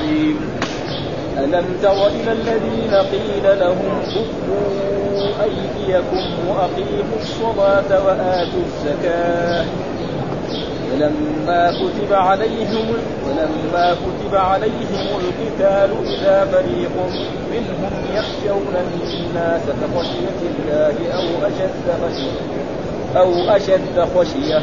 الرحيم. ألم تر إلى الذين قيل لهم كفوا أيديكم وأقيموا الصلاة وآتوا الزكاة. ولما كتب عليهم ولما كتب عليهم القتال إذا فريق منهم يخشون الناس كخشية الله أو أشد خشية أو أشد خشية.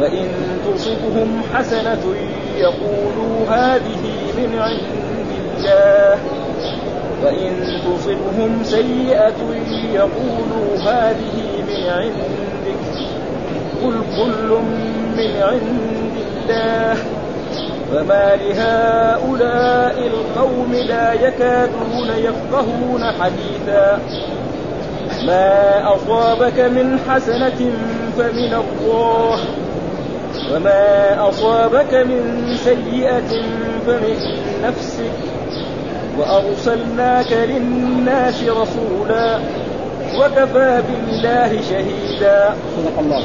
وإن تصبهم حسنة يقولوا هذه من عند الله. وإن تصبهم سيئة يقولوا هذه من عندك. قل كل من عند الله. فما لهؤلاء القوم لا يكادون يفقهون حديثا. ما أصابك من حسنة فمن الله. وما أصابك من سيئة فمن نفسك وأرسلناك للناس رسولا وكفى بالله شهيدا. صدق الله.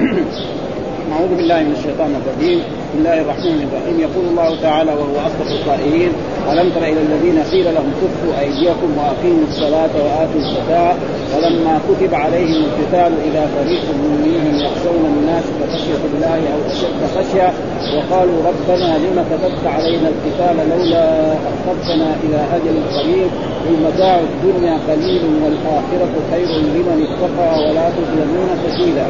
أعوذ بالله من الشيطان الرجيم. بسم الله الرحمن الرحيم. يقول الله تعالى وهو أصدق القائلين ألم تر إلى الذين قيل لهم كفوا أيديكم وأقيموا الصلاة وآتوا الزكاة؟ ولما كتب عليهم القتال اذا فريق منهم يخشون الناس كخشية الله أو أشد خشية وقالوا ربنا لم كتبت علينا القتال لولا اخرتنا إلى أجل قريب المتاع الدنيا قليل والآخرة خير لمن اتقى ولا تظلمون فتيلا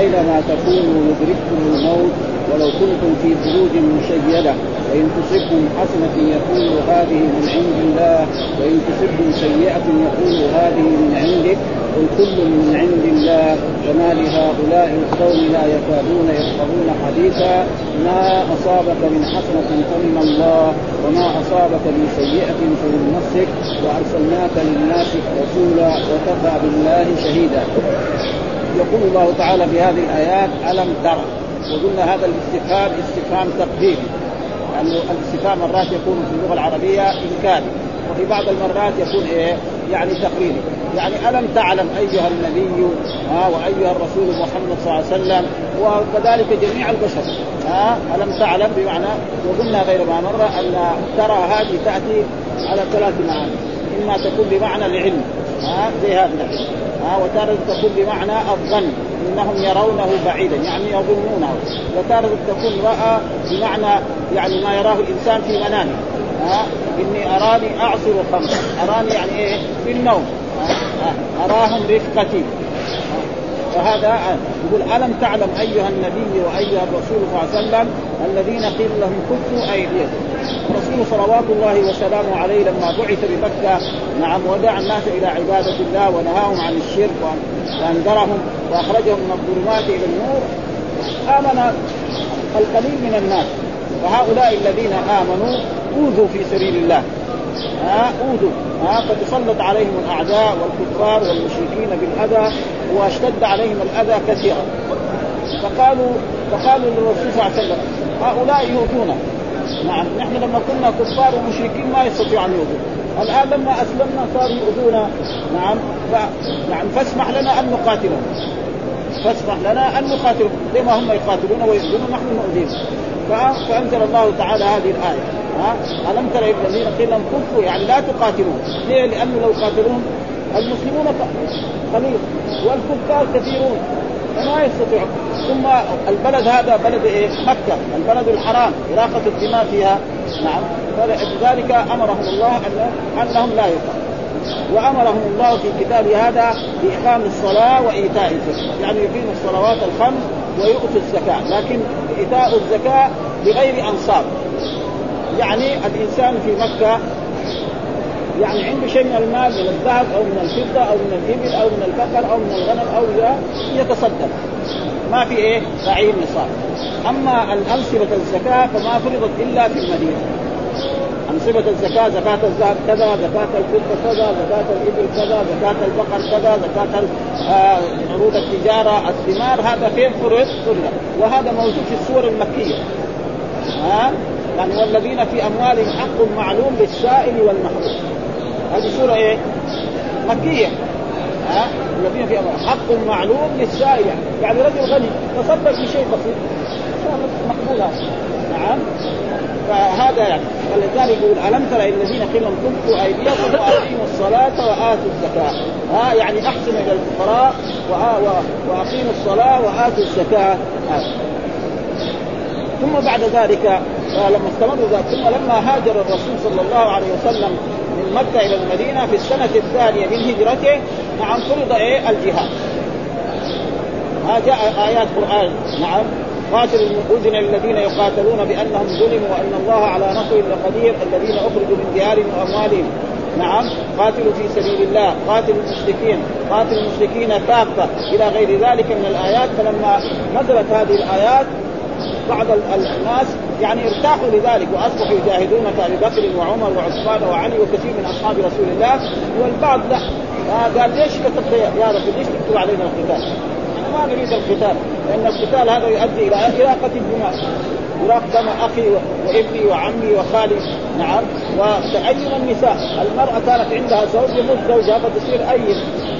أينما تكونوا يدرككم الموت ولو كنتم في بروج مشيدة وإن تصبكم حسنة يقول هذه من عند الله وإن تصبكم سيئة يقول هذه من عندك قل كل من عند الله وما لهؤلاء القوم لا يكادون يفقهون حديثا ما أصابك من حسنة فمن الله وما أصابك من سيئة فمن نفسك وأرسلناك للناس رسولا وكفى بالله شهيدا. يقول الله تعالى في هذه الآيات ألم ترى وقلنا هذا الاستفهام استفهام تقديري لأنه يعني الاستفهام مرات يكون في اللغة العربية إنكاري وفي بعض المرات يكون إيه؟ يعني تقريري يعني ألم تعلم أيها النبي ها وأيها الرسول محمد صلى الله عليه وسلم وكذلك جميع البشر ها ألم تعلم؟ بمعنى وقلنا غير ما مر أن ترى هذه تأتي على ثلاث معاني. إما تكون بمعنى العلم ها زي هذا ها وتارة تكون بمعنى الظن. انهم يرونه بعيدا يعني يظنونه. وتارة تكون راى بمعنى يعني ما يراه الإنسان في منامه. ها؟ إني أراني أعصر خمرا. أراني يعني إيه؟ في النوم. أراهم رفقتي. وهذا يقول ألم تعلم أيها النبي وأيها الرسول صلى الله عليه وسلم الذين قيل لهم كفوا ايديكم الرسول صلوات الله وسلامه عليه لما بعث بمكة نعم ودعا الناس إلى عبادة الله ونهاهم عن الشرك وأنذرهم وأخرجهم من الظلمات إلى النور. آمن القليل من الناس. وهؤلاء الذين آمنوا أوذوا في سبيل الله. ها أوذوا. ها فتسلط عليهم الأعداء والكفار والمشركين بالأذى وأشتد عليهم الأذى كثيرا. فقالوا فقالوا للرسول صلى الله عليه وسلم هؤلاء يؤذونا نعم نحن لما كنا كفار ومشركين ما يستطيعوا أن يؤذونا الآن لما أسلمنا صاروا يؤذونا نعم ف... نعم فاسمح لنا أن نقاتلهم. فاسمح لنا أن نقاتلهم. زي ما هم يقاتلون ويؤذون؟ نحن نؤذيهم. فأنزل الله تعالى هذه الآية. ها؟ الم تر الذين قيل لهم كفوا يعني لا تقاتلون. ليه؟ لأنه لو قاتلوهم المسلمون قليل. والكفار كثيرون. فما يستطيعون. ثم البلد هذا بلد إيه؟ مكة. البلد الحرام. إراقة الدماء فيها. نعم. فلذلك أمرهم الله ان أنهم لا يقاتلون. وأمرهم الله في كتاب هذا بإقام الصلاة وإيتاء الزكاة، يعني يقيموا الصلوات الخمس ويؤتوا الزكاة، لكن إيتاء الزكاة بغير انصاب. يعني الإنسان في مكة يعني عنده شيء من المال من الذهب أو من الفضة أو من الإبل أو من البقر أو من الغنم أو يتصدق. ما في إيه؟ بعير نصاب. أما الأنصبة الزكاة فما فرضت إلا في المدينة. أنصبة الزكاة زكاة الذهب كذا زكاة الفضة كذا زكاة الإبل كذا زكاة البقر كذا زكاة آه، عروض التجارة الثمار هذا فين فرض؟ فرض. وهذا موجود في السور المكية. ها؟ يعني والذين في أموالهم حق معلوم للسائل والمحروم. هذه سورة إيه؟ مكية. ها؟ الذين في أموالهم حق معلوم للسائل. يعني, يعني رجل غني تصدق بشيء بسيط. مقبول هذا. نعم. فهذا يعني. فلذلك يقول ألم تر إلى الذين قيل لهم كفوا أيديكم وأقيموا الصلاة وآتوا الزكاة؟ ها؟ يعني احسنوا إلى الفقراء وأقيموا الصلاة وآتوا الزكاة. ثم بعد ذلك لما استمروا ذلك ثم لما هاجر الرسول صلى الله عليه وسلم من مكة إلى المدينة في السنة الثانية من هجرته نعم فرض إيه؟ الجهاد. ها جاء آيات قرآن. نعم. قاتل اذن الذين يقاتلون بأنهم ظلموا وأن الله على نصرهم لقدير الذين أخرجوا من ديارهم وأموالهم. نعم. قاتلوا في سبيل الله. قاتلوا المشركين. قاتلوا المشركين كافة إلى غير ذلك من الآيات. فلما نزلت هذه الآيات بعض الناس يعني ارتاحوا لذلك واصبحوا يجاهدون كابي بكر وعمر وعثمان وعلي وكثير من اصحاب رسول الله والبعض لا. قال ليش يا رسول ليش تكتب علينا القتال؟ ما نريد القتال لأن القتال هذا يؤدي إلى إراقة الدماء. يراق دم أخي وابني وعمي وخالي. نعم. وتأيم النساء. المرأة كانت عندها زوج يموت زوجها فتصير أيم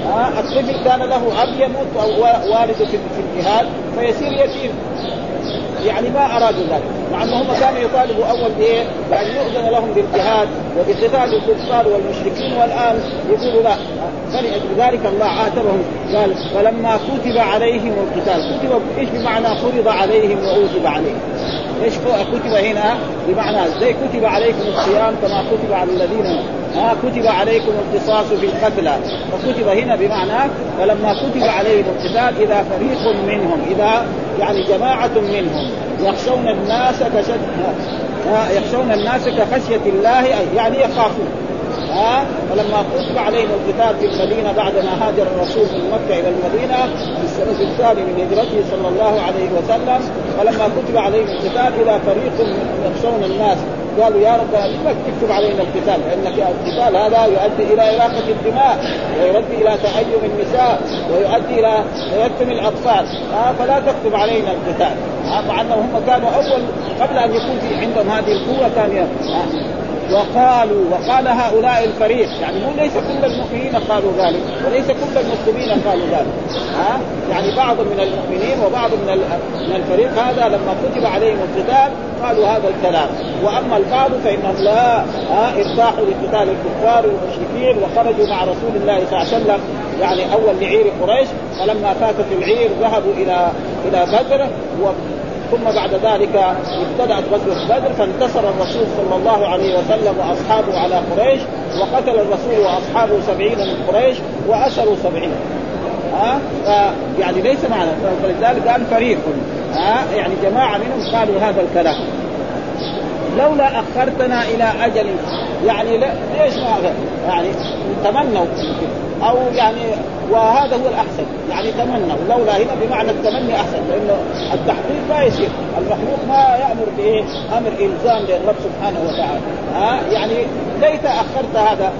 آه الطفل كان له أب يموت والده في الجهاد فيصير يتيم يعني ما ارادوا ذلك. مع أنهم كانوا يطالبوا أول بإيه؟ بأن يؤذن لهم بالجهاد وبقتال الكفار والمشركين والآن يقولوا لا. فلأجل ذلك الله عاتبهم. قال فلما كتب عليهم القتال. كتب إيش بمعنى فرض عليهم وأوجب عليهم؟ إيش كتب هنا؟ بمعنى زي كتب عليكم الصيام كما كتب على الذين ها كتب عليكم القصاص في القتلى. فكتب هنا بمعنى فلما كتب عليهم القتال إذا فريق منهم إذا يعني جماعة منهم يخشون الناس كشد يخشون الناس كخشية الله يعني يخافون. ها فلما كتب عليهم القتال في المدينة بعد ما هاجر الرسول من مكة إلى المدينة في السنة الثانية من هجرته صلى الله عليه وسلم فلما كتب عليهم القتال إلى فريق يخشون الناس قالوا يا رب لما تكتب علينا القتال لأن القتال هذا يؤدي إلى إراقة الدماء ويؤدي إلى تأيم النساء ويؤدي إلى تيتم الأطفال. آه فلا تكتب علينا القتال. آه مع أنهم هم كانوا أول قبل أن يكون في عندهم هذه القوة آه. وقالوا وقال هؤلاء الفريق يعني مو ليس كل المؤمنين قالوا ذلك وليس كل المسلمين قالوا ذلك. ها؟ يعني بعض من المؤمنين وبعض من من الفريق هذا لما كتب عليهم القتال قالوا هذا الكلام. وأما البعض فإنهم لا ها؟ إرتاحوا لقتال الكفار والمشركين وخرجوا مع رسول الله صلى الله عليه وسلم يعني أول لعير قريش فلما فاتت العير ذهبوا إلى إلى بدر ثم بعد ذلك ابتدأت غزوة بدر فانتصر الرسول صلى الله عليه وسلم وأصحابه على قريش وقتل الرسول وأصحابه سبعين من قريش وأسروا سبعين ها أه؟ يعني ليس معنا فلذلك قال فريق ها أه؟ يعني جماعة منهم قالوا هذا الكلام لولا أخرتنا إلى أجل يعني ليش ما يعني تمنوا أو يعني وهذا هو الأحسن. يعني تمنوا لولا هنا بمعنى التمني أحسن لأنه التحقيق ما يصير. المخلوق ما يأمر بايه؟ أمر إلزام للرب سبحانه وتعالى. ها؟ يعني ليت أخرت هذا.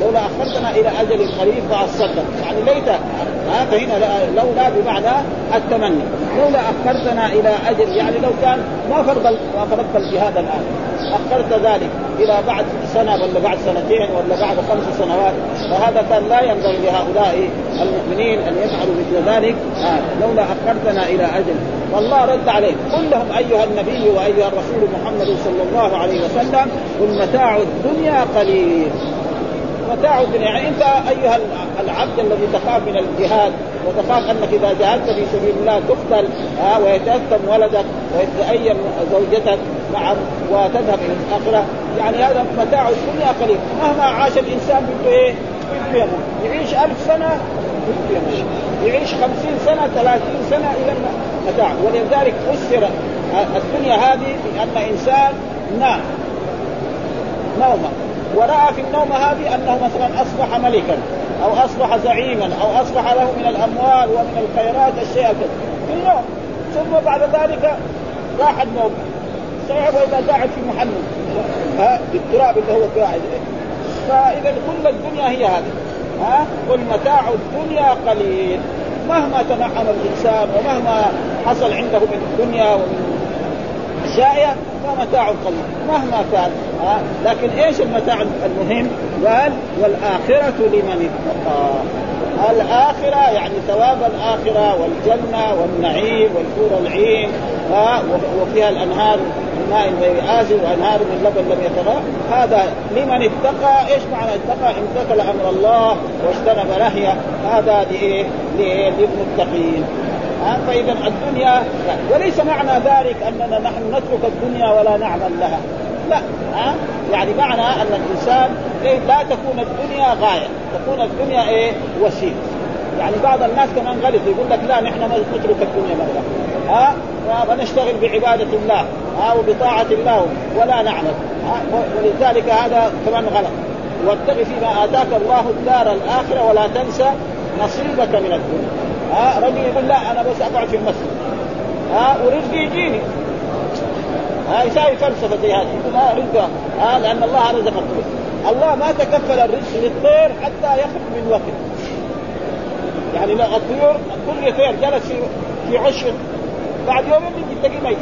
لولا أخرتنا إلى أجل قريب فأصدق. يعني ليت ها فهنا لولا بمعنى التمني. لولا أخرتنا إلى أجل يعني لو كان ما فرض ما فرضت الجهاد الآن. أخرت ذلك إلى بعد سنة ولا بعد سنتين ولا بعد خمس سنوات. فهذا كان لا ينبغي لهؤلاء المؤمنين أن يفعلوا مثل ذلك. آه لولا أخرتنا إلى أجل. والله رد عليه قل لهم أيها النبي وأيها الرسول محمد صلى الله عليه وسلم قل متاع الدنيا قليل. متاع الدنيا يعني انت ايها العبد الذي تخاف من الجهاد وتخاف انك اذا جاهدت في سبيل الله تقتل ها ويتأثم ولدك ويتأيم زوجتك نعم وتذهب إلى الآخرة يعني هذا متاع الدنيا قليل. مهما عاش الإنسان بده إيه؟ بده يعيش ألف سنة يعيش خمسين سنة ثلاثين سنة إلى متاع. ولذلك فسر الدنيا هذه بأن إنسان نام نومة. ورأى في النوم هذه أنه مثلا أصبح ملكا أو أصبح زعيما أو أصبح له من الأموال ومن الخيرات الشيء في النوم ثم بعد ذلك راح النوم صحيح واذا قاعد في محمد. ها؟ في التراب اللي هو قاعد. فاذا كل الدنيا هي هذه. ها؟ قل متاع الدنيا قليل. مهما تنعم الإنسان ومهما حصل عنده من الدنيا ومن اشياء فمتاع قليل مهما كان ها؟ لكن إيش المتاع المهم؟ قال والآخرة لمن اتقى. الآخرة يعني ثواب الآخرة والجنة والنعيم والحور العين ها؟ وفيها الأنهار من ماء غير آسف وأنهار من لبن لم يتغى هذا لمن اتقى إيش معنى اتقى؟ امتثل أمر الله واجتنب نهيه. هذا لإيه؟ للمتقين فإذا الدنيا وليس معنى ذلك أننا نحن نترك الدنيا ولا نعمل لها. لا ها يعني معنى أن الإنسان لا تكون الدنيا غاية. تكون الدنيا إيه؟ وسيله يعني بعض الناس كمان غلط يقول لك لا نحن نترك الدنيا مثلا ها ونشتغل بعبادة الله ها وبطاعة الله ولا نعمل. ولذلك هذا كمان غلط. واتق فيما آتاك الله الدار الآخرة ولا تنسى نصيبك من الدنيا. ها رجل يقول لا أنا بس أقعد في المسجد. ها ورزقي يجيني. ها يساوي فلسفه زي هذه يقول ها رزقه ها لأن الله رزق الطير الله ما تكفل الرزق للطير حتى يخرج من وقت يعني لو الطيور كل طير جلس في في عش بعد يومين يجي تلاقيه ميت.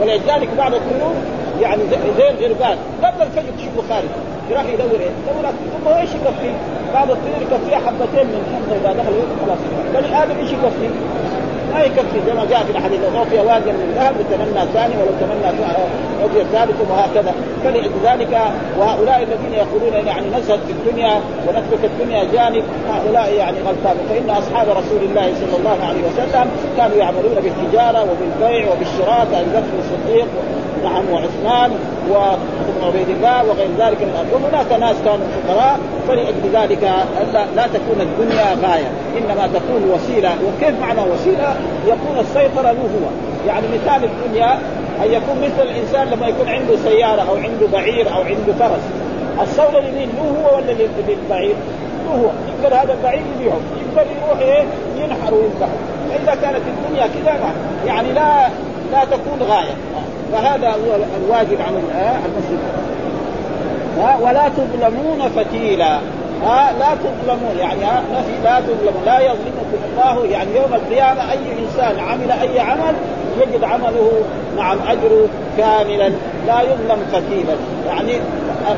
ولذلك بعض الطيور يعني زي الغربان قبل الفجر تشوفه خارج يروح يدور إيه؟ يدور ثم إيش يكفيه؟ بعض الطيور يكفيها حبتين من حمضه إذا دخل خلاص بني آدم إيش يكفيه؟ ما يكفي زي ما جاء في الأحاديث اعطي واديا من ذهب لتمنى الثاني ولو تمنى اعطي الثالث وهكذا. فلذلك وهؤلاء الذين يقولون يعني نزهد في الدنيا ونترك الدنيا جانب هؤلاء يعني غلطان. فإن أصحاب رسول الله صلى الله عليه وسلم كانوا يعملون بالتجارة وبالبيع وبالشراء كابي بكر الصديق نعم وعثمان وابن عبيد الله وغير ذلك من الأرض وهناك ناس كانوا فقراء فلأجل ذلك لا تكون الدنيا غاية. إنما تكون وسيلة. وكيف معنى وسيلة؟ يكون السيطرة له هو. يعني مثال الدنيا أن يكون مثل الإنسان لما يكون عنده سيارة أو عنده بعير أو عنده فرس. السولة لمين له هو ولا للبعير؟ له هو. يقدر هذا البعير يبيعه. يقدر يروح إيه؟ ينحر ويذبحه فإذا كانت الدنيا كذا يعني لا لا تكون غاية. فهذا هو الواجب عن المسلم ولا تظلمون فتيلا. ها لا تظلمون يعني ها نفي لا تظلمون لا يظلمكم الله يعني يوم القيامة أي إنسان عمل أي عمل يجد عمله نعم أجره كاملا لا يظلم فتيلا يعني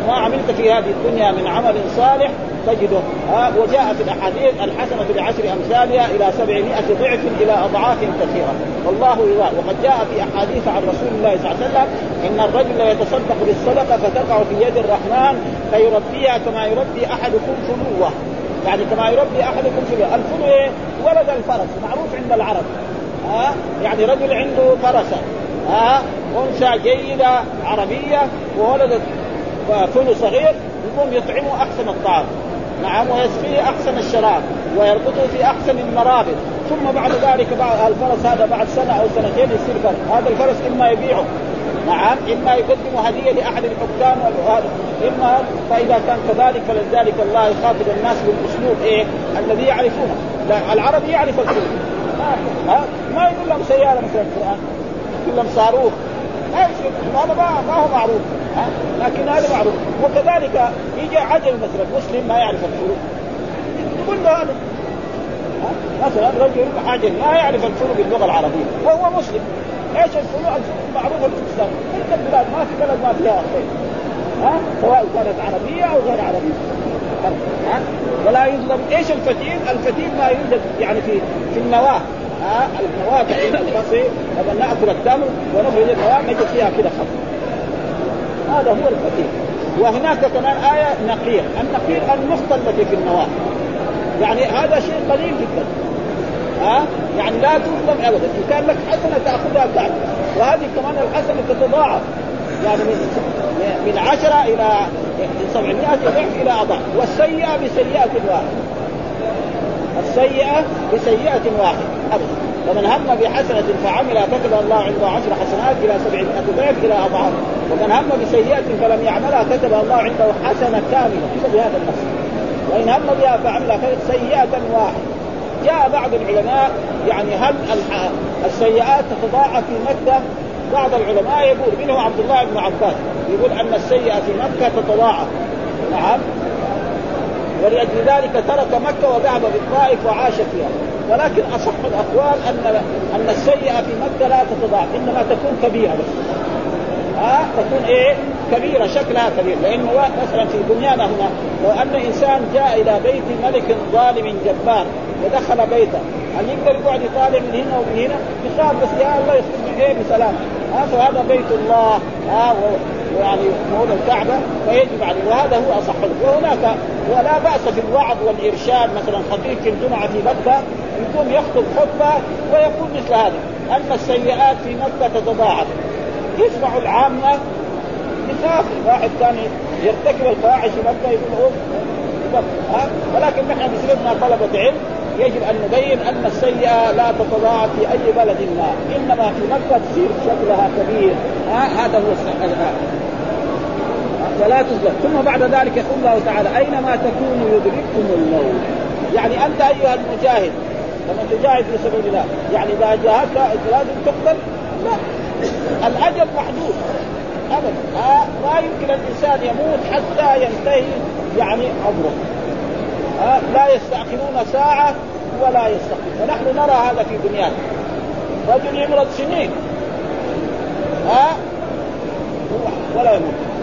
ما عملت في هذه الدنيا من عمل صالح تجده. ها وجاء في الأحاديث الحسنة بعشر أمثالها إلى سبعمائة ضعف إلى أضعاف كثيرة. والله يرى. وقد جاء في أحاديث عن رسول الله صلى الله عليه وسلم إن الرجل يتصدق بالصدقة فتقع في يد الرحمن فيربيها كما يربي أحدكم فلوة. يعني كما يربي أحدكم فلوة. الفلو إيه؟ ولد الفرس معروف عند العرب. ها يعني رجل عنده فرسه ها؟ انثى جيده عربية وولدت فلو صغير يقوم يطعمه أحسن الطعام. نعم ويسقيه أحسن الشراب ويربطه في أحسن المرابط. ثم بعد ذلك بعد الفرس هذا بعد سنة أو سنتين يصير فرس. هذا الفرس إما يبيعه. نعم إما يقدم هدية لأحد الحكام إما فإذا كان كذلك فلذلك الله يخاطب الناس بالأسلوب إيه؟ الذي يعرفونه. العربي يعرف الاسلوب ما يقول لهم سيارة مثل القرآن. يقول لهم صاروخ هذا ما, ما هو معروف. ها؟ لكن هذا معروف. وكذلك يجي عجل مثلا مسلم ما يعرف الفروق. تقول له هذا. مثلا رجل عجل ما يعرف الفروق باللغة العربية. وهو مسلم. إيش الفروق؟ الفروق معروفه في الإسلام. كل البلاد ما في بلد ما فيها خير ها؟ سواء كانت عربية أو غير عربية. ها؟ ولا يظلم. إيش الفتيل؟ الفتيل ما يوجد يعني في في النواة. ها النواه تحت البصير لما نأكل التمر ونخرج النواه نجد فيها كذا خط. هذا هو الفتيل وهناك كمان آية نقير النقير النقطة التي في النواة. يعني هذا شيء قليل جدا. ها يعني لا تظلم ابدا. إن كان لك حسنة تأخذها بعد وهذه كمان الحسنة تتضاعف. يعني من من عشرة إلى من 700 ضعف إلى أضعاف. والسيئة بسيئة واحدة. السيئة بسيئة واحدة. أبدا. ومن هم بحسنة فعملها كتب الله عنده عشر حسنات إلى سبعمائة ضعف إلى أضعاف. ومن هم بسيئة فلم يعملها كتب الله عنده حسنة كاملة. بهذا النص. وإن هم بها فعملها سيئة واحدة. جاء بعض العلماء يعني هل السيئات تتضاعف في مكة. بعض العلماء يقول منهم عبد الله بن عباس. يقول أن السيئة في مكة تتضاعف. نعم. ولأجل ذلك ترك مكة وذهب بالطائف وعاش فيها. ولكن أصح الأقوال أن أن السيئة في مكة لا تتضاعف إنما تكون كبيرة بس. ها آه تكون إيه؟ كبيرة شكلها كبير. لأنه مثلا في دنيانا هنا لو أن إنسان جاء إلى بيت ملك ظالم جبار ودخل بيته هل يقدر يقعد يطالع من هنا ومن هنا؟ يخاف بس يا الله يخرج إيه بسلام ها فهذا بيت الله. ها ويعني مولى الكعبة فيجب عليه وهذا هو أصح وهناك ولا بأس في الوعظ والإرشاد مثلا خطيب الجمعة في مكة يقوم يخطب خطبة ويقول مثل هذا ان السيئات في مكة تتضاعف يسمع العامة يخاف واحد كان يرتكب الفواحش في مكة يقول ها؟ ولكن نحن بصفتنا طلبة علم يجب أن نبين أن السيئة لا تتضاعف في أي بلد ما. إنما في مكة تصير شكلها كبير. ها؟ هذا هو الآن ولا تظلم ثم بعد ذلك يقول الله تعالى أينما تكونوا يدرككم الموت. يعني أنت أيها المجاهد لما تجاهد في سبيل الله يعني إذا جاهدت لازم تقتل لا. الاجل محدود. ابدا. ما يمكن الإنسان يموت حتى ينتهي يعني عمره. لا يستأخرون ساعة ولا يستقبلون ونحن نرى هذا في دنيانا. رجل يمرض سنين. ها ولا يموت.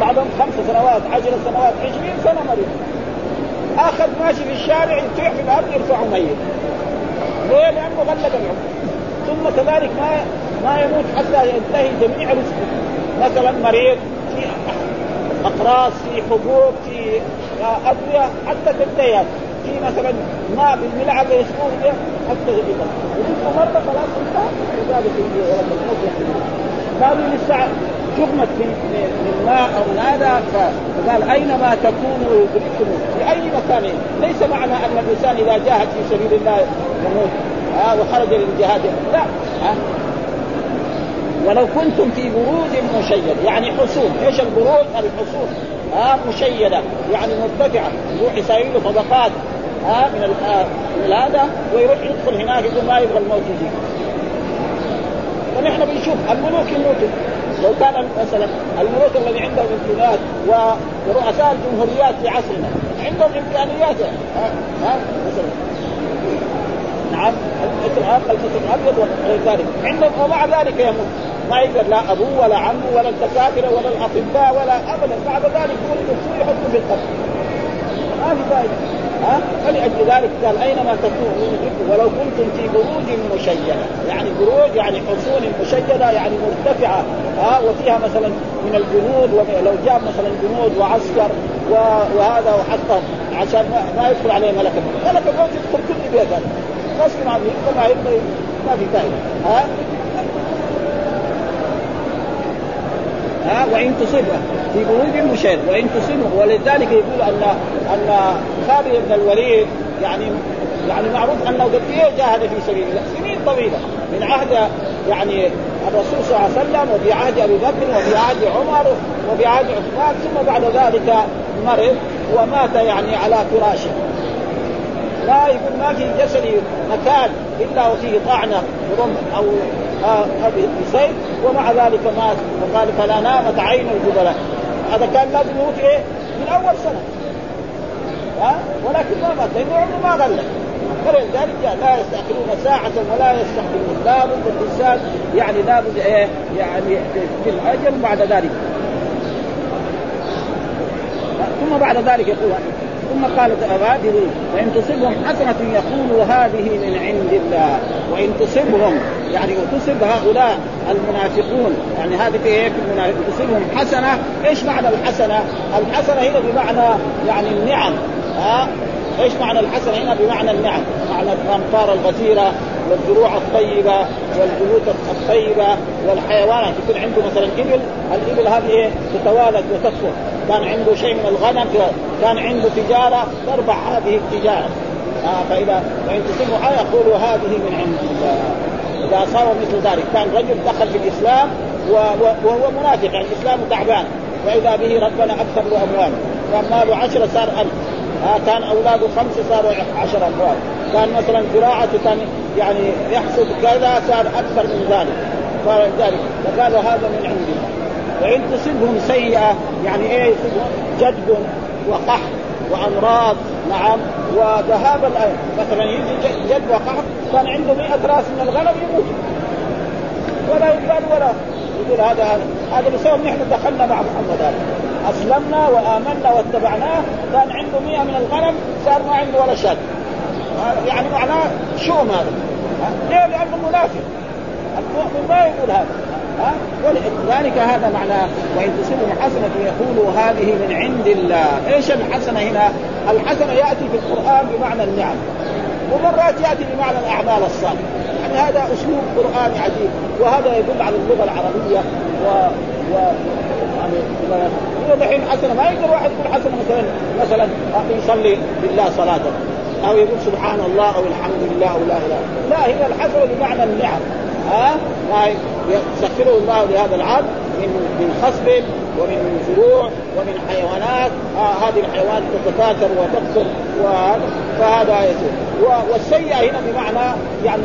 بعضهم خمس سنوات عشر سنوات عشرين سنة مريض آخر ماشي في الشارع يطيح في الأرض يرفعه ميت. ليه؟ لأنه غلق العمر ثم كذلك ما ما يموت حتى ينتهي جميع رزقه مثلا مريض في أقراص في حبوب في أدوية حتى تنتهي في مثلا ماء بالملعقه يسقون به حتى يجب ورزقه مرة خلاص انتهى لذلك قالوا لسه جغمت من من ماء أو هذا فقال اينما تكونوا يدرككم؟ في أي مكان؟ ليس معنى أن الإنسان إذا جاهد في سبيل الله يموت. ها وخرج للجهاد لا. ها ولو كنتم في بروج مشيدة يعني حصون. إيش البروج؟ الحصون. آه مشيدة. يعني مرتفعة يروح يساوي له طبقات. آه من آه من هذا ويروح يدخل هناك يقول ما يبغى الموت يجي ونحن بنشوف الملوك يموتوا. لو كان مثلا الملوك الذي عندهم امكانيات ورؤساء الجمهوريات في عصرنا عندهم امكانيات ها؟ ها؟ مثلا. نعم. مثل الأبيض وغير ذلك. عندهم ومع ذلك يموت ما يقدر لا ابوه ولا عمه ولا الدكاتره ولا الأطباء ولا ابدا. بعد ذلك كل دكتور يحطه في القبر. ما في فائدة. ها؟ فلأجل ذلك قال أينما تكونوا ولو كنتم في بروج مشيدة. يعني بروج يعني حصون مشيدة يعني مرتفعة ها؟ وفيها مثلا من الجنود ولو جاب مثلا جنود وعسكر وهذا وحتى عشان ما يدخل عليه ملك الموت ملك الموت يدخل كل بيت هذا. يدخل ما يبغى ما في فائدة. ها؟ وإن تصبه. في بروج مشير وإن تصبه. ولذلك يقول أن أن خالد بن الوليد يعني يعني معروف أنه قد إيه جاهد في سبيل الله. سنين طويلة. من عهد يعني الرسول صلى الله عليه وسلم وفي عهد أبي بكر وفي عهد عمر وفي عهد عثمان ثم بعد ذلك مرض ومات يعني على فراشه. لا يقول ما في جسدي مكان إلا وفيه طعنة برمح أو هذه بسيف ومع ذلك مات وقال فلا نامت عين الجبلاء هذا كان لازم يموت إيه؟ من أول سنة. ها؟ ها ما مات لأنه عمره ما غلق فلذلك لا يستأخرون ساعة ولا يستقدمون لابد الإنسان يعني لابد إيه؟ يعني في الأجل بعد ذلك. ثم بعد ذلك يقول ثم قالت هذه وإن تصبهم حسنة يقولوا هذه من عند الله. وإن تصبهم يعني تصب هؤلاء المنافقون يعني هذه في إيه؟ تصبهم حسنة إيش معنى الحسنة؟ الحسنة هنا بمعنى يعني النعم. ها إيش معنى الحسنة هنا؟ بمعنى النعم؟ معنى الامطار الغزيره والزروع الطيبة والبيوت الطيبة والحيوانات. يكون عنده مثلا إبل الإبل هذه تتوالد وتكثر كان عنده شيء من الغنم كان عنده تجارة تربح هذه التجارة. آه فإذا فان تصيبوا حاجة يقولوا هذه من عند الله. إذا صار مثل ذلك كان رجل دخل في الإسلام وهو منافق يعني الإسلام تعبان. وإذا به ربنا أكثر له أموال. كان ماله عشرة صار ألف. آه كان أولاده خمسة صاروا عشر أموال. كان مثلا زراعته كان يعني يحصد كذا صار أكثر من ذلك. فلذلك فقالوا هذا من عند الله وإن تصبهم سيئة يعني إيه جدب وقحط وأمراض. نعم. وذهاب الأيام مثلا يجي جد وقحط كان عنده 100 رأس من الغنم يموت. ولا يقبل ولا. يقول هذا هذا هذا بسبب نحن دخلنا مع محمد هذا. أسلمنا وآمنا واتبعناه. كان عنده 100 من الغنم صار ما عنده ولا شاة يعني معناه شؤم هذا. ليه؟ لأنه منافق. المؤمن ما يقول هذا. ها؟ ولذلك هذا معناه وإن تصيبهم حسنة يقولوا هذه من عند الله، إيش الحسنة هنا؟ الحسنة يأتي في القرآن بمعنى النعم. ومرات يأتي بمعنى الأعمال الصالحة، يعني هذا أسلوب قرآني عجيب. وهذا يدل على اللغة العربية. و, و... يعني دحين حسنة ما يقدر واحد يقول حسنة مثلا مثلا يصلي بالله صلاة. أو يقول سبحان الله أو الحمد لله أو لا اله لا هي الحسنه بمعنى النعم. ها؟ يسخره الله لهذا العبد من من خصب ومن زروع ومن حيوانات. آه هذه الحيوانات تتكاثر وتكثر وهذا فهذا يصير والسيئة هنا بمعنى يعني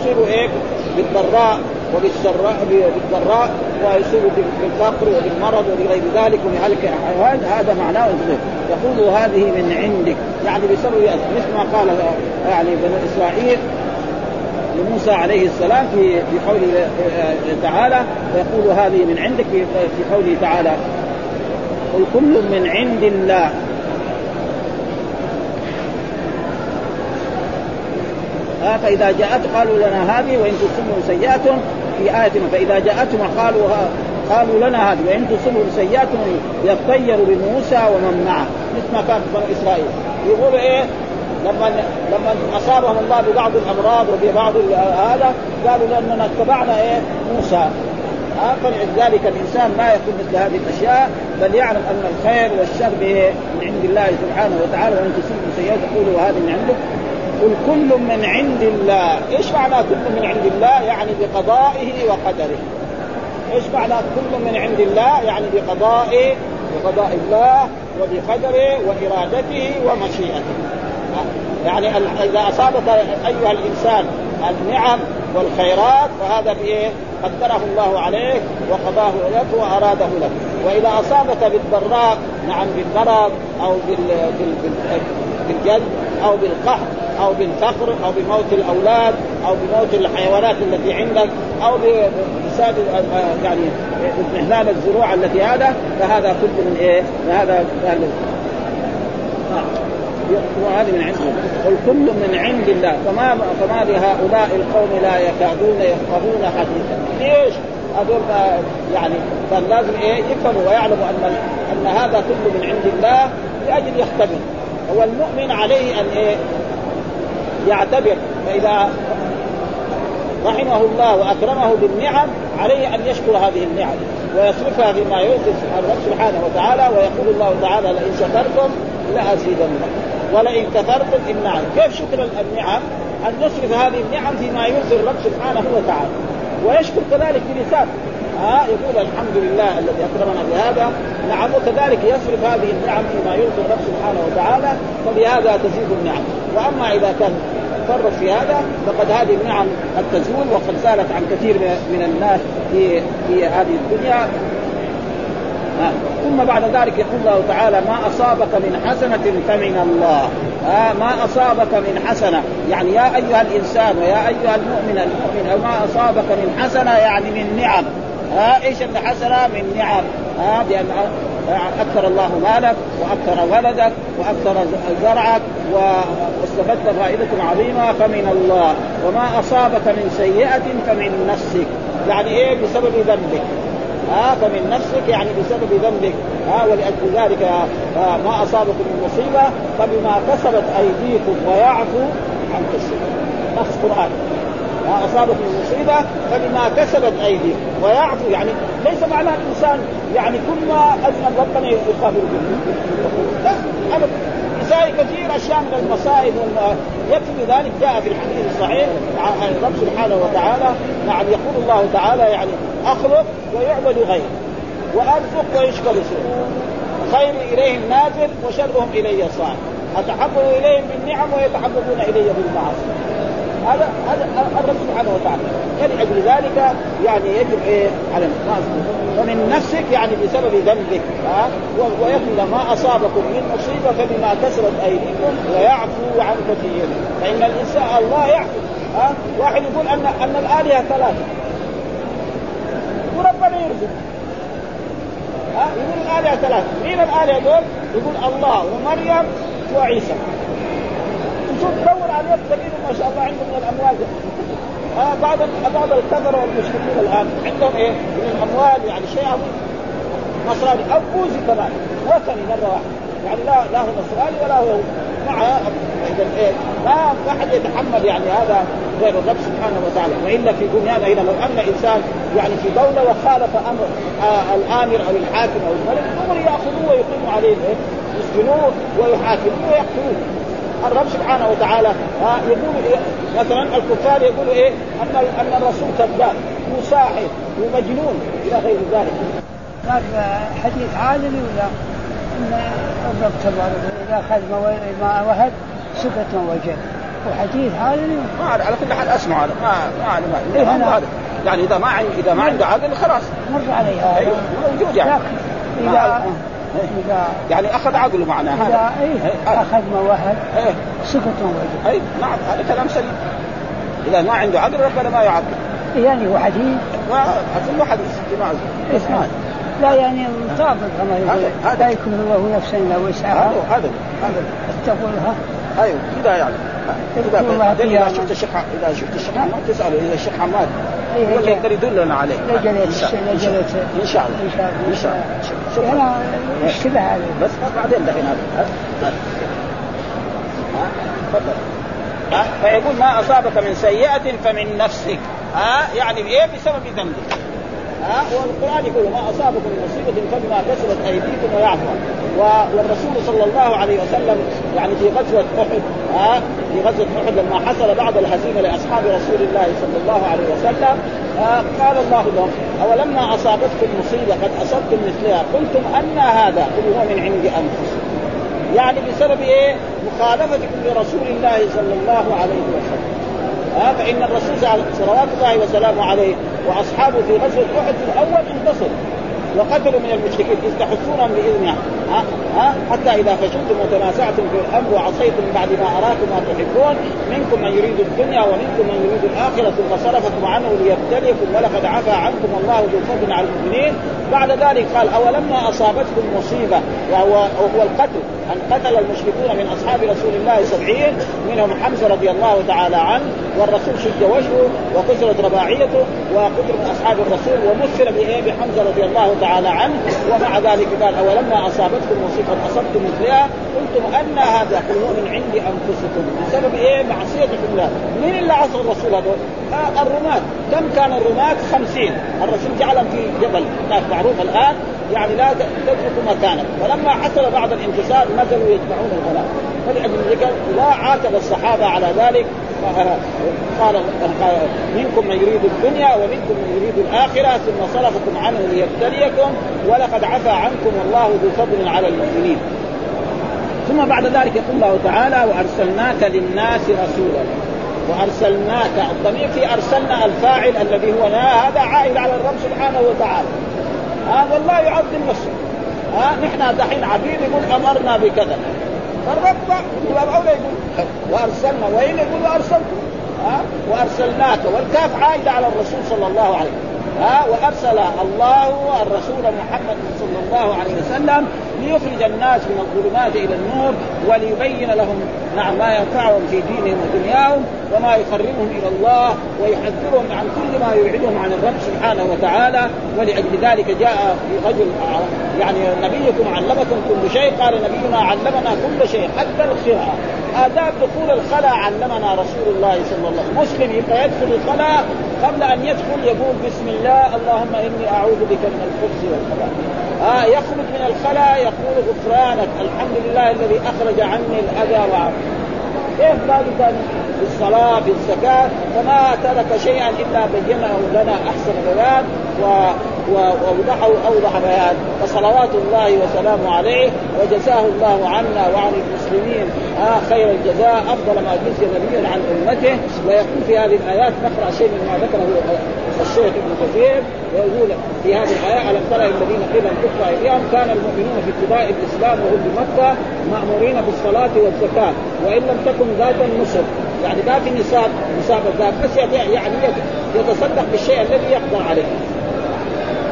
يصيب إيه بالضراء وبالسراء بالضراء ويصيب بالفقر وبالمرض وبغير ذلك وبهلك الحيوان هذا معناه يقول هذه من عندك. يعني بسبب مثل ما قال يعني بنو إسرائيل لموسى عليه السلام في في قوله تعالى ويقول هذه من عندك في قوله تعالى. قل كل من عند الله. آه فإذا جاءت قالوا لنا هذه وإن تصبهم سيئات في آية فإذا جاءتهم قالوا قالوا لنا هذه وإن تصبهم سيئات يطيروا بموسى ومن معه. مثل ما كان بنو إسرائيل. يقولوا إيه؟ لما لما أصابهم الله ببعض الأمراض وببعض هذا قالوا لأننا اتبعنا إيه؟ موسى. فلذلك الإنسان ما يكون مثل هذه الأشياء بل يعلم أن الخير والشر من عند الله سبحانه وتعالى وإن تصيبوا سيئات تقولوا هذه من عندك. قل كل من عند الله، إيش معنى كل من عند الله؟ يعني بقضائه وقدره. إيش معنى كل من عند الله؟ يعني بقضائه بقضاء الله وبقدره وإرادته ومشيئته. يعني إذا أصابك أيها الإنسان النعم والخيرات فهذا بايه؟ قدره الله عليك وقضاه لك وأراده لك، وإذا أصابك بالضراء نعم بالمرض أو بالجلد أو بالقحط أو بالفقر أو بموت الأولاد أو بموت الحيوانات التي عندك أو بفساد يعني استهلال الزروع التي هذا فهذا كله من إيه؟ فهذا وهذه من عنده قل كل من عند الله. فما فما لهؤلاء القوم لا يكادون يفقهون حديثا. ليش؟ هذول يعني كان لازم إيه؟ يفهموا ويعلموا أن أن هذا كله من عند الله لأجل يختبر. هو المؤمن عليه أن إيه؟ يعتبر. فإذا رحمه الله وأكرمه بالنعم عليه أن يشكر هذه النعم ويصرفها فيما يرضي الرب سبحانه وتعالى ويقول الله تعالى لئن شكرتم لأزيدنكم. ولئن كفرتم إن نعم كيف شكر النعم؟ أن نصرف هذه النعم فيما يرضي الرب سبحانه وتعالى. ويشكر كذلك بلسان ها يقول الحمد لله الذي أكرمنا بهذا. نعم وكذلك يصرف هذه النعم فيما يرضي الرب سبحانه وتعالى فبهذا تزيد النعم. وأما إذا كان فرط في هذا فقد هذه النعم قد تزول وقد زالت عن كثير من الناس في في هذه الدنيا. ثم بعد ذلك يقول الله تعالى ما أصابك من حسنة فمن الله. آه ما أصابك من حسنة. يعني يا أيها الإنسان ويا أيها المؤمن المؤمن ما أصابك من حسنة يعني من نعم. آه إيش الحسنه من نعم. آه بأن أكثر الله مالك وأكثر ولدك وأكثر زرعك واستفدت فائدة عظيمة فمن الله. وما أصابك من سيئة فمن نفسك. يعني إيه؟ بسبب ذنبك. ها فمن نفسك يعني بسبب ذنبك. ها ولأجل ذلك ما أصابكم من مصيبة فبما كسبت أيديكم ويعفو عن كثير نص قرآن من مصيبة فبما كسبت أيديكم ويعفو. يعني ليس معنى الإنسان يعني كل ما أذنب ربنا يقابل به يساوي كثير أشياء من المصائب يكفي ذلك جاء في الحديث الصحيح. عن الرب سبحانه وتعالى نعم يقول الله تعالى يعني أخلق ويعبد غيري وأرزق ويشكر سوء خيري إليهم نازل وشرهم إلي صاعد اتحبب إليهم بالنعم ويتحببون إلي بالمعاصي. هذا هذا الرب سبحانه وتعالى. فلأجل ذلك يعني يجب إيه؟ على الناس. ومن نفسك يعني بسبب ذنبك. ها؟ ويقول ما أصابكم من مصيبة فبما كسبت أيديكم ويعفو عن كثير. فإن الإنسان الله يعفو. ها؟ واحد يقول ان أن الآلهة ثلاثة. وربنا يرزق. ها؟ يقول الآلهة ثلاثة. مين الآلهة دول؟ يقول الله ومريم وعيسى. تشوف تدور عليهم تجدهم ما شاء الله عندهم من الأموال. آه بعض بعض الكفره والمشركين الآن عندهم إيه؟ من الاموال يعني شيء عظيم. نصراني أو بوذي كمان. وثني مرة واحدة. يعني لا لا هو نصراني ولا هو مع إيه؟ ما ما حد يتحمل يعني هذا غير الرب سبحانه وتعالى. والا في دنيانا هنا لو أن انسان يعني في دولة وخالف أمر آه الآمر أو الحاكم أو الملك دغري يأخذوه ويقيموا عليه إيه؟ يسجنوه ويحاكموه ويقتلوه. الرب سبحانه وتعالى آه يقول إيه؟ مثلا الكفار يقولوا إيه أن أن الرسول كذاب وساحر ومجنون إلى غير ذلك. هذا حديث عالمي ولا؟ إن الرب تبارك إذا أخذ ما وهب صفة وجد وحديث عالمي؟ ما أعرف على كل حال أسمع هذا ما ما أعرف. إيه ما أنا- هذا يعني إذا ما إذا ما عنده عقل خلاص. مر علي هذا أيوه موجود يعني. لكن ما- اذا يعني أخذ عقله معناه. اذا هذا. إيه آه. اخذ ما وهب إيه. صفة وجد أي نعم هذا كلام سليم. إذا ما عنده عقل ربنا ما يعقل يعني هو حديث كله حديث جماعة اسمع لا يعني مطابق كما يقول. لا يكون الله نفسا إلا وسعها. هذا هذا هذا. اتقوا لها أيوه كذا يعني. إذا الله. شفت الشيخ إذا شفت الشيخ حماد تسأله إذا الشيخ حماد. يقدر يدلنا عليه. لجلة إن شاء الله لجلة إن شاء الله إن شاء الله أنا اشتبه عليه بس بعدين دحين هذا؟ تفضل؟ فيقول ما أصابك من سيئة فمن نفسك. ها؟ يعني إيه؟ بسبب ذنبك. ها والقرآن يقول ما أصابكم من مصيبة فبما كسبت أيديكم ويعفو والرسول صلى الله عليه وسلم يعني في غزوة أحد ها في غزوة أحد لما حصل بعض الهزيمة لأصحاب رسول الله صلى الله عليه وسلم آه قال الله لهم أولما أصابتكم مصيبة قد أصبتم مثلها قلتم أن هذا قل هو من عند أنفسكم يعني بسبب إيه؟ مخالفتكم لرسول الله صلى الله عليه وسلم. ها فان الرسول صلوات الله وسلامه عليه وأصحابه في غزوة أحد الأول انتصروا وقتلوا من المشركين اذ تحسونهم باذنه ها؟ ها؟ حتى إذا فشلتم وتنازعتم في الأمر وعصيتم بعد ما أراكم ما تحبون منكم من يريد الدنيا ومنكم من يريد الآخرة ثم صرفكم عنه ليبتليكم ولقد عفا عنكم والله ذو فضل على المؤمنين. بعد ذلك قال أولما أصابتكم مصيبة وهو وهو القتل. أن قتل المشركون من أصحاب رسول الله سبعين منهم حمزة رضي الله تعالى عنه والرسول شج وجهه وكسرت رباعيته وقتل من أصحاب الرسول ومثل بحمزة رضي الله تعالى عنه ومع ذلك قال أولما أصابتكم مصيبة أصبتم مثلها؟ قلتم أن هذا قل من عند أنفسكم. بسبب إيه؟ معصيتكم الله مين اللي عصى الرسول هذول؟ آه الرماة. كم كان الرماة خمسين. الرسول جعلهم في جبل؟ هناك معروف الآن يعني لا تترك مكانك. فلما حصل بعد الانتصار نزلوا يجمعون الغنم فلأجل ذلك لا عاتب الصحابة على ذلك. قال منكم من يريد الدنيا ومنكم من يريد الآخرة ثم صرفكم عنه ليبتليكم ولقد عفى عنكم والله ذو فضل على المؤمنين. ثم بعد ذلك يقول الله تعالى وأرسلناك للناس رسولا. وأرسلناك الضمير في أرسلنا الفاعل الذي هو نا هذا عائد على الرب سبحانه وتعالى. ها والله يعظم نفسه ها نحن دحين عبيد يقول أمرنا بكذا. فالرب أولى يقول. وأرسلنا وين يقول وارسلكم ها وأرسلناك. والكاف عائده على الرسول صلى الله عليه وسلم. ها وأرسل الله الرسول محمد صلى الله عليه وسلم ليخرج الناس من الظلمات إلى النور وليبين لهم نعم ما ينفعهم في دينهم ودنياهم وما يقربهم إلى الله ويحذرهم عن كل ما يبعدهم عن الرب سبحانه وتعالى. ولأجل ذلك جاء في رجل يعني نبيكم علمكم كل شيء قال نبينا علمنا كل شيء حتى القراءه آداب دخول الخلاء علمنا رسول الله صلى الله عليه وسلم. مسلم يبقى يدخل الخلاء قبل أن يدخل يقول بسم الله اللهم إني أعوذ بك من الخبث والخبائث. آه يخرج من الخلاء يقول غفرانك الحمد لله الذي أخرج عني الأذى وعافى كيف الصلاه في الزكاه فما ترك شيئا إلا بينه لنا أحسن بيان و وأوضحه أوضح بيان فصلوات الله وسلامه عليه وجزاه الله عنا وعن المسلمين آه خير الجزاء أفضل ما جزي نبيا عن أمته. ويقول في هذه الآيات نقرأ شيء مما ذكره الشيخ ابن كثير ويقول في هذه الايه الم ترى الذين قيل أن تقطع أيديهم كان المؤمنون في ابتداء الإسلام وهم بمكه مأمورين بالصلاة والزكاة وإن لم تكن ذات النصر يعني ما في نصاب الذات بس يعني يتصدق بالشيء الذي يقدر عليه.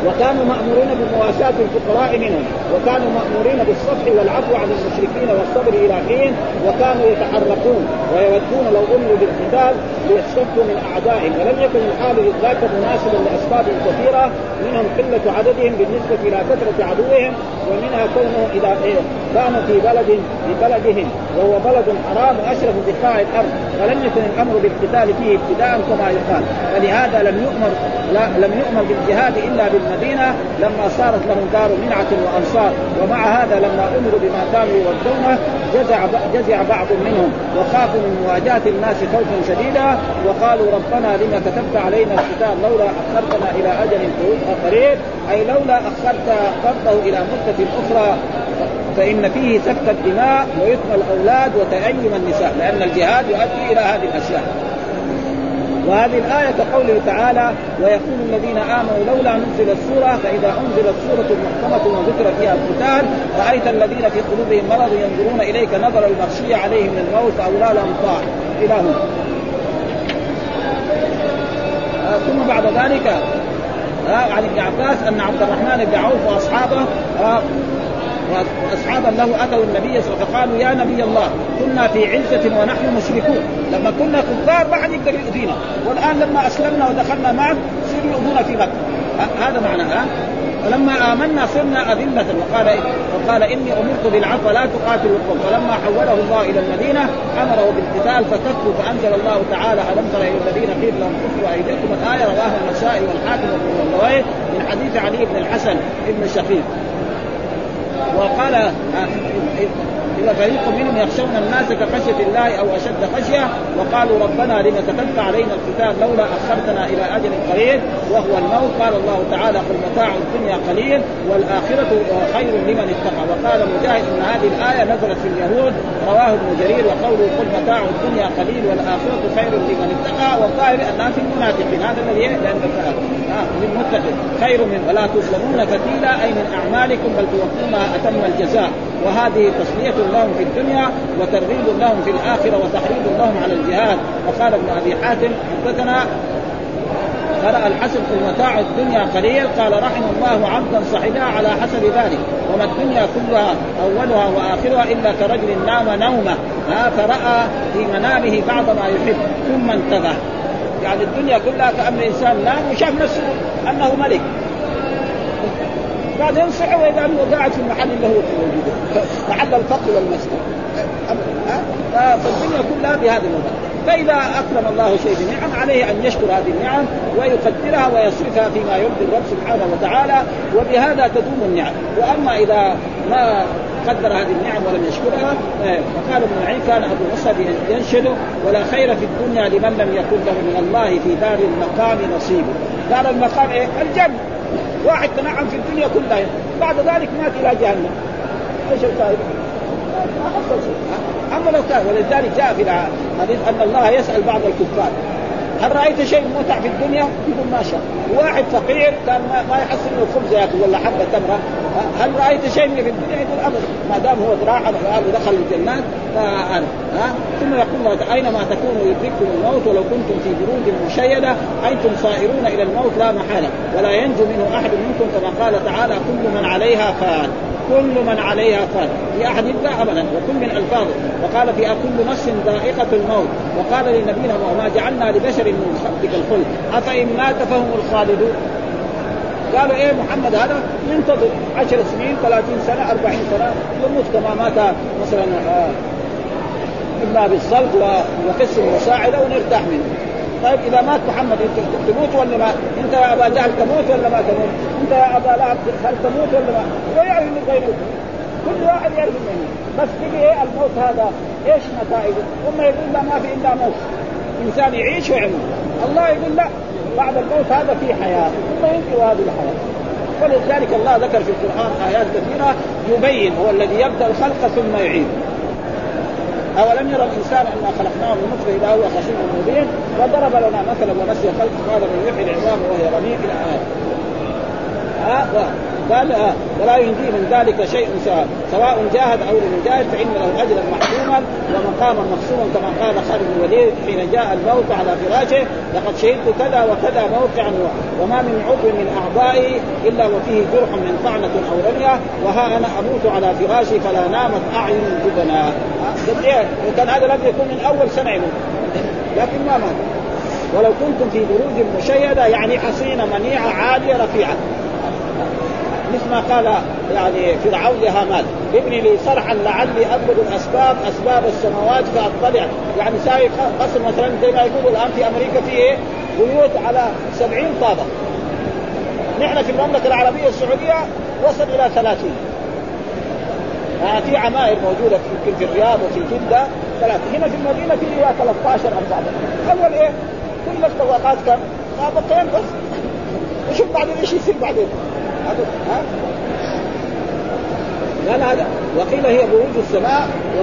وكانوا مأمورين بمواساة الفقراء منهم وكانوا مأمورين بالصفح والعفو عن المشركين والصبر إلى حين وكانوا يتحركون ويودون لو أمروا بالقتال ليستفوا من أعدائهم. ولم يكن الحال ذاك مناسبا لأسباب كثيرة منهم قلة عددهم بالنسبة إلى كثرة عدوهم ومنها كونه إذا كانوا في بلد في بلدهم. وهو بلد حرام وأشرف بقاع الأرض فلم يكن الأمر بالقتال فيه ابتداء كما يقال. فلهذا لم يؤمر لا لم يؤمر بالجهاد إلا بالمدينة لما صارت لهم دار منعة وأنصار. ومع هذا لما أمروا بما كانوا يودونه جزع جزع بعض منهم. وخافوا من مواجهة الناس خوفا شديدا. وقالوا ربنا لما كتبت علينا الكتاب لولا أخرتنا إلى أجل قريب أي لولا أخرت قبضه إلى مدة أخرى فإن فيه سفك الدماء ويثم الأولاد وتأيم النساء لأن الجهاد يؤدي إلى هذه الأشياء. وهذه الآية كقوله تعالى ويقول الذين آمنوا لولا نزلت سورة فإذا أنزلت سورة محكمة وذكر فيها القتال رأيت الذين في قلوبهم مرض ينظرون إليك نظر المغشي عليه من الموت فأولى لهم طاعة إلى هنا. آه ثم بعد ذلك آه عن ابن عباس أن عبد الرحمن بن عوف وأصحابه آه وأصحابا له أتوا النبي صلى الله عليه وسلم فقالوا يا نبي الله كنا في عزة ونحن مشركون. لما كنا كفار ما حد يقدر يؤذينا. والآن لما أسلمنا ودخلنا معك يصيروا يؤذونا في مكة. هذا معنى ها؟ فلما آمنا صرنا أذلة. وقال إيه؟ وقال إني أمرت بالعفو لا تقاتلوا القوم. فلما حوله الله إلى المدينة أمره بالقتال فكفوا فأنزل الله تعالى ألم تر إلى الذين قيل لهم كفوا أيديكم الآية؟ رواه النسائي والحاكم من حديث علي بن الحسن بن شقيق. وقال إذا فريق منهم يخشون الناس كخشية الله أو أشد خشية وقالوا ربنا لم كتبت علينا الكتاب لولا أخرتنا إلى أجل قريب وهو الموت. قال الله تعالى قل متاع الدنيا قليل والآخرة خير لمن اتقى. وقال مجاهد أن هذه الآية نزلت في اليهود. رواه ابن جرير وقوله قل متاع الدنيا قليل والآخرة خير لمن اتقى. والظاهر أنها في المنافقين هذا الذي لأن آه للمتقين خير من ولا تظلمون فتيلا أي من أعمالكم بل توفونها أتم الجزاء. وهذه تسلية لهم في الدنيا وترغيب لهم في الآخرة وتحريض لهم على الجهاد. وقال ابن أبي حاتم حدثنا قرأ الحسن في متاع الدنيا قليل قال رحم الله عبدا صحبها على حسب ذلك وما الدنيا كلها أولها وآخرها إلا كرجل نام نومة ها فرأى في منامه بعض ما يحب ثم انتبه. يعني الدنيا كلها كأن الإنسان نام وشاف نفسه أنه ملك. بعدين صحي وإذا انه قاعد في المحل اللي هو موجود. محل الفقر والمسكن. فالدنيا كلها بهذا الوضع. فإذا أكرم الله شيء بنعم عليه أن يشكر هذه النعم ويقدرها ويصرفها فيما يرضي الرب سبحانه وتعالى وبهذا تدوم النعم. وأما إذا ما قدر هذه النعم ولم يشكرها فقال ابن معين كان أبو مصعب ينشد ولا خير في الدنيا لمن لم يكن له من الله في دار المقام نصيب. دار المقام إيه؟ الجنة. واحد تنعم في الدنيا كلها. بعد ذلك مات إلى جهنم. إيش الفائدة؟ ما حصل شيء. أما لو كان ولذلك جاء في الحديث أن الله يسأل بعض الكفار. هل رأيت شيء متع في الدنيا؟ يقول ما شاء واحد فقير كان ما يحصل له خبز ياكل ولا حبة تمرة. هل رأيت شيء في الدنيا؟ يقول أبدا. ما دام هو ذراع ودخل الجنات. فانا ها؟ ثم يقول الله أينما تكونوا يدرككم الموت ولو كنتم في بروج مشيدة أنتم صائرون إلى الموت لا محالة. ولا ينجو منه أحد منكم كما قال تعالى كل من عليها فان. كل من عليها فان في أحد يبدا ابدا وكل من الفاظه وقال في كل نفس ذائقة الموت. وقال لنبينا وما جعلنا لبشر من خلقك الخلد. أفإن مات فهم الخالدون. قالوا إيه محمد هذا؟ ينتظر عشر سنين 30 سنة 40 سنة يموت كما مات مثلا آه إما بالصلب وقسم مساعده ونرتاح منه. طيب إذا مات محمد أنت تموت ولا ما؟ أنت يا أبا جهل تموت ولا ما تموت؟ أنت يا أبا لهب هل تموت ولا ما؟ ويعلم غيره كل واحد يعرف منه بس تجي إيه الموت هذا؟ إيش نتائجه؟ ثم يقول لا ما في إلا موت. إنسان يعيش ويموت الله يقول لا بعد الموت هذا في حياة. ثم ينتهي هذه الحياة. ولذلك الله ذكر في القرآن آيات كثيرة يبين هو الذي يبدأ الخلق ثم يعيد. أولم يرى الإنسان انا خلقناه من نطفه اذا هو خصيم مبين وضرب لنا مثلا ونسي خلق قال من يحيي العظام وهي رميم إلى ها قال آه ولا ينجي من ذلك شيء سواء جاهد أو لم يجاهد فإن له اجرا محكوما ومقاما مقسوما كما قال خالد بن الوليد حين جاء الموت على فراشه لقد شهدت كذا وكذا موقعا وما من عضو من أعضائي إلا وفيه جرح من طعنة أو رمية وها أنا أموت على فراشي فلا نامت أعين جبنا. وكان هذا لم يكن من أول سنه يموت لكن ما مات. ولو كنتم في بروج مشيدة يعني حصينه منيعة عالية رفيعة. مثل ما قال يعني فرعون لهامان ابني لي صرحا لعلي ابلغ الأسباب أسباب السماوات فأطلع. يعني ساوي قصر مثلا زي ما يقولوا الآن في أمريكا في إيه؟ بيوت على سبعين طابق نحن في المملكة العربية السعودية وصل إلى ثلاثين. يعني في عماير موجودة يمكن في الرياض وفي جدة. ثلاثة هنا في المدينة في 13 14 أول إيه؟ كل الطبقات كم؟ طابقين بس. وشوف بعدين إيش يصير بعدين؟ ها؟ قال هذا وقيل هي بروج السماء و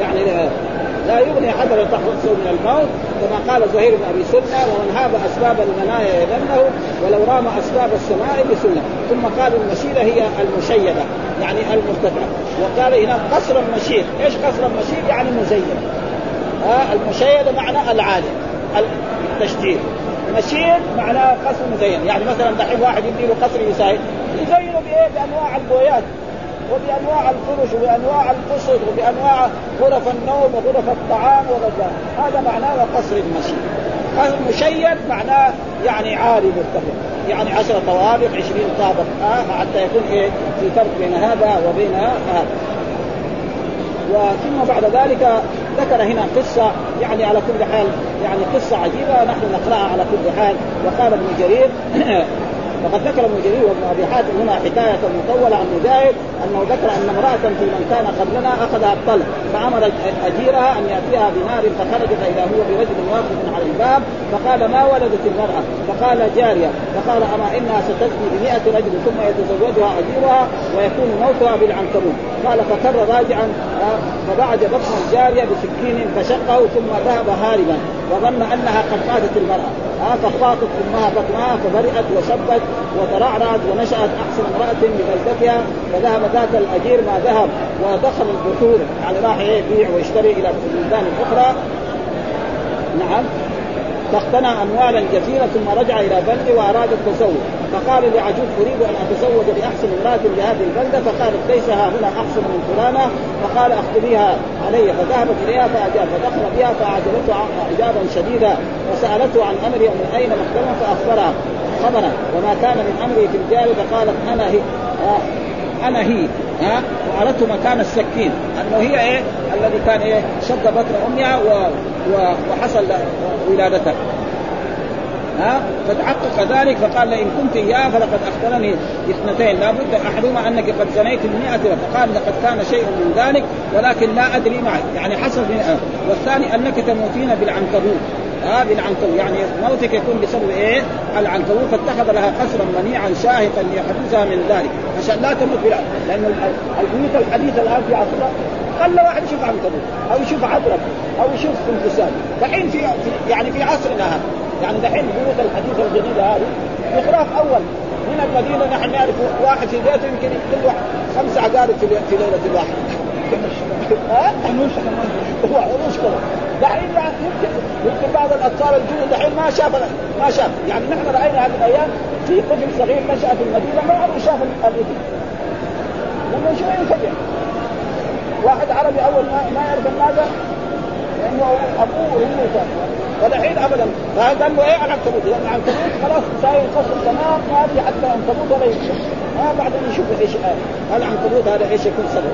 يعني لا يغني حذر تحرسه من الموت كما قال زهير بن أبي سنه ومن هاب أسباب المنايا يذنه ولو رام أسباب السماء بسنة. ثم قال المشيره هي المشيدة يعني المرتفعة. وقال هنا قصر المشير إيش قصر المشير يعني مزين ها المشيده معنى العالي التشجير مشير معناه قصر مزين يعني مثلا دحين واحد يدي له قصر يساعد. يزينه بإيه؟ بأنواع البويات وبأنواع الفرش وبأنواع القصر وبأنواع غرف النوم وغرف الطعام وغير هذا معناه قصر المشير المشيد معناه يعني عالي مرتفع. يعني عشرة طوابق عشرين طابق. آه حتى يكون إيه؟ في فرق بين هذا وبين هذا. وثم بعد ذلك ذكر هنا قصة يعني على كل حال يعني قصة عجيبة نحن نقرأها على كل حال. وقال ابن جرير وقد ذكر ابن جرير وابن أبي حاتم هنا حكاية مطولة عن مجاهد أنه ذكر أن امرأة في من كان قبلنا أخذها الطلق فأمر أجيرها أن يأتيها بنار فخرج فاذا هو برجل واقف على الباب فقال ما ولدت المرأة؟ فقال جارية فقال أما إنها ستزني بمئة رجل ثم يتزوجها أجيرها ويكون موتها بالعنكبوت قال فكر راجعا فبعد بطن الجارية بسكين فشقه ثم ذهب هاربا وظن أنها قد فاتت المرأة. ها فخاطت امها بطنها فبرئت وشبت وترعرعت ونشأت أحسن امرأة ببلدتها فذهب ذاك الأجير ما ذهب ودخل البحور. يعني راح يبيع ويشتري إلى البلدان الاخرى نعم. فاقتنى اموالا كثيرة ثم رجع إلى بلده وأراد التزوج فقال لعجوز أريد أن اتزوج بأحسن امرأة لهذه البلدة. فقالت ليس ها هنا أحسن من فلانة. فقال أخبريها علي. فذهبت إليها فأجاب فدخل بها فأعجبته اعجابا شديدا وسألته عن امري ومن أين مقدمه فأخبرها. خبرا وما كان من أمري في الجاري فقالت أنا هي. آه. أنا هي ها؟ وعرفت مكان السكين. أنه هي إيه؟ الذي كان إيه؟ شد بطن أمها و... و... وحصل ولادتها. ها؟ فتحقق ذلك فقال لئن كنت إياه فلقد أخبرني اثنتين لابد أحدهما أنك قد زنيت المئة فقال لقد كان شيء من ذلك ولكن لا أدري معي يعني حصل من والثاني أنك تموتين بالعنكبوت. ها بالعنكبوت يعني موتك يكون بسبب إيه؟ العنكبوت. فاتخذ لها قصرا منيعا شاهقا ليحدثها من ذلك. عشان لا تموت بلا. لأن البيوت الحديثة الآن في عصرنا خلى واحد يشوف عنكبوت. أو يشوف عقرب أو يشوف تمثال دحين في يعني في عصرنا هذا. يعني دحين البيوت الحديثة الجديدة هذه. اخراف أول. من المدينة نحن نعرف واحد في بيته يمكن يقتل خمس عقارب في ليلة واحدة عروش كذا دحين يمكن يمكن بعض الاطفال الجدد دحين ما شاف ما شاف يعني نحن راينا هذه الأيام في طفل صغير نشا في المدينة ما عمره شاف الابل لما شو ينفجر واحد عربي اول ما ما يعرف الناقه لأنه ابوه هو كان ودحين ابدا فقال له إيه العنكبوت لأن العنكبوت خلاص صاير قصر تمام ما في حتى عنكبوت ولا يمشي ما بعدين يشوف إيش العنكبوت هذا إيش يكون سبب؟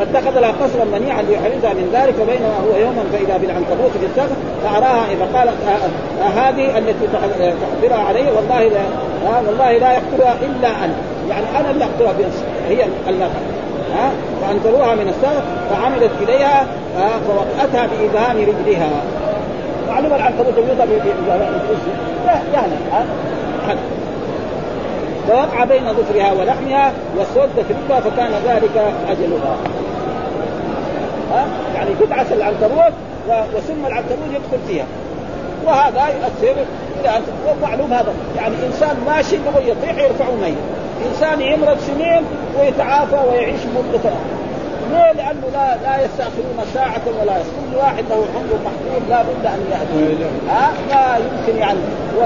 فاتخذ لها قصرا منيعا ليحرزها من ذلك وبينما هو يوما فإذا بالعنكبوت في السقف فأراها إذا قالت هذه التي تحضرها علي والله لا والله لا يقتلها إلا أنا. يعني أنا اللي اقتلها بنفسي هي المرأة ها فانزلوها من السقف فعملت إليها فوقعتها بإبهام رجلها. معلومة العنكبوت يوضع لا يعني فوقع بين ظفرها ولحمها واسود في ركبها فكان ذلك أجلها. ها؟ يعني تدعس العنكبوت وسم العنكبوت يدخل فيها. وهذا يؤثر إلى أن معلوم هذا. يعني إنسان ماشي يبغى يطيح يرفعه ميت. إنسان يمرض سنين ويتعافى ويعيش مدة ليه؟ لأنه لا لا يستأخرون ساعة ولا كل واحد له حمل محدود لا بد أن يأتي. ها؟ لا يمكن يعني. و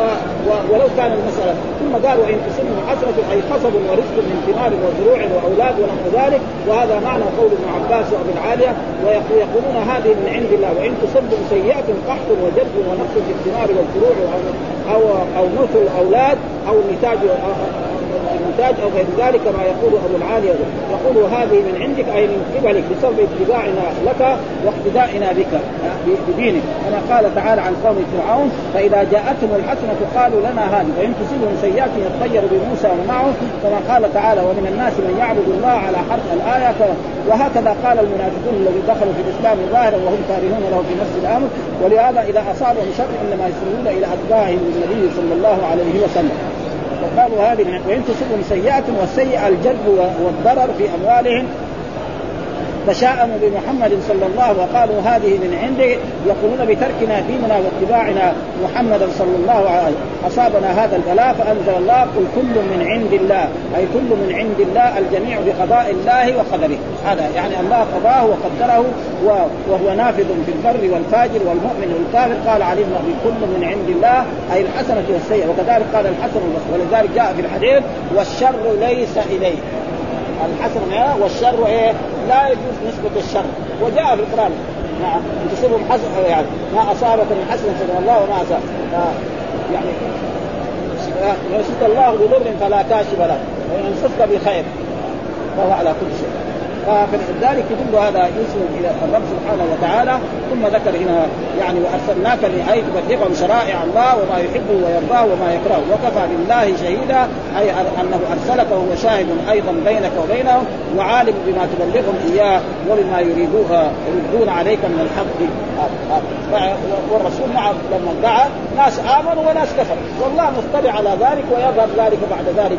و ولو كان المسألة ثم قال وإن تصبهم حسنة أي قصب ورزق من ثمار وزروع وأولاد ونحو ذلك وهذا معنى قول ابن عباس وابن العالية ويقولون هذه من عند الله. وإن تصبهم سيئة قحط وجد ونقص في الثمار والزروع أو أو أو موت الأولاد أو نتاج الانتاج أو غير ذلك كما يقول أبو العالي. يقول هذه من عندك أي من قبلك بسبب اتباعنا لك واقتدائنا بك بدينك. كما قال تعالى عن قوم فرعون فإذا جاءتهم الحسنة قالوا لنا هذه وان تصيبهم سيئات يطير بموسى ومعه كما قال تعالى ومن الناس من يعبد الله على حرف الآية وهكذا قال المنافقون الذين دخلوا في الإسلام ظاهرا وهم كارهون له في نفس الامر ولهذا إذا أصابهم شر إنما يسرون إلى أتباعهم النبي صلى الله عليه وسلم. وقالوا هذه من وإن تصبهم سيئة والسيئه الجلب والضرر في أموالهم تشاءموا بمحمد صلى الله وقالوا هذه من عنده يقولون بتركنا ديننا واتباعنا محمدا صلى الله عليه وسلم. أصابنا هذا البلاء فأنزل الله قل كل من عند الله أي كل من عند الله الجميع بقضاء الله وقدره. هذا يعني الله قضاه وقدره وهو نافذ في البر والفاجر والمؤمن والكافر. قال علمنا بكل من عند الله أي الحسنة والسيئة. وكذلك قال الحسن ولذلك جاء في الحديث والشر ليس اليه الحسن والشر إيه؟ لا يجوز نسبة الشر. وجاء في القرآن. نعم تصيبهم حسن يعني ما أصابك من حسنة فمن الله وما أصاب يعني يمسك الله بضر فلا كاشف له. ويمسك بخير. فهو على كل شيء. فلذلك يدل هذا يسلم إلى الرب سبحانه وتعالى ثم ذكر هنا يعني وأرسلناك لأي تبلغهم شرائع الله وما يحبه ويرضاه وما يكرهه وكفى بالله شهيدا أي أنه أرسلك وهو شاهد أيضا بينك وبينهم وعالم بما تبلغهم إياه وبما يريدوها يردون عليك من الحق. والرسول مع لما دعا ناس آمنوا وناس كفروا. والله مطلع على ذلك ويظهر ذلك بعد ذلك.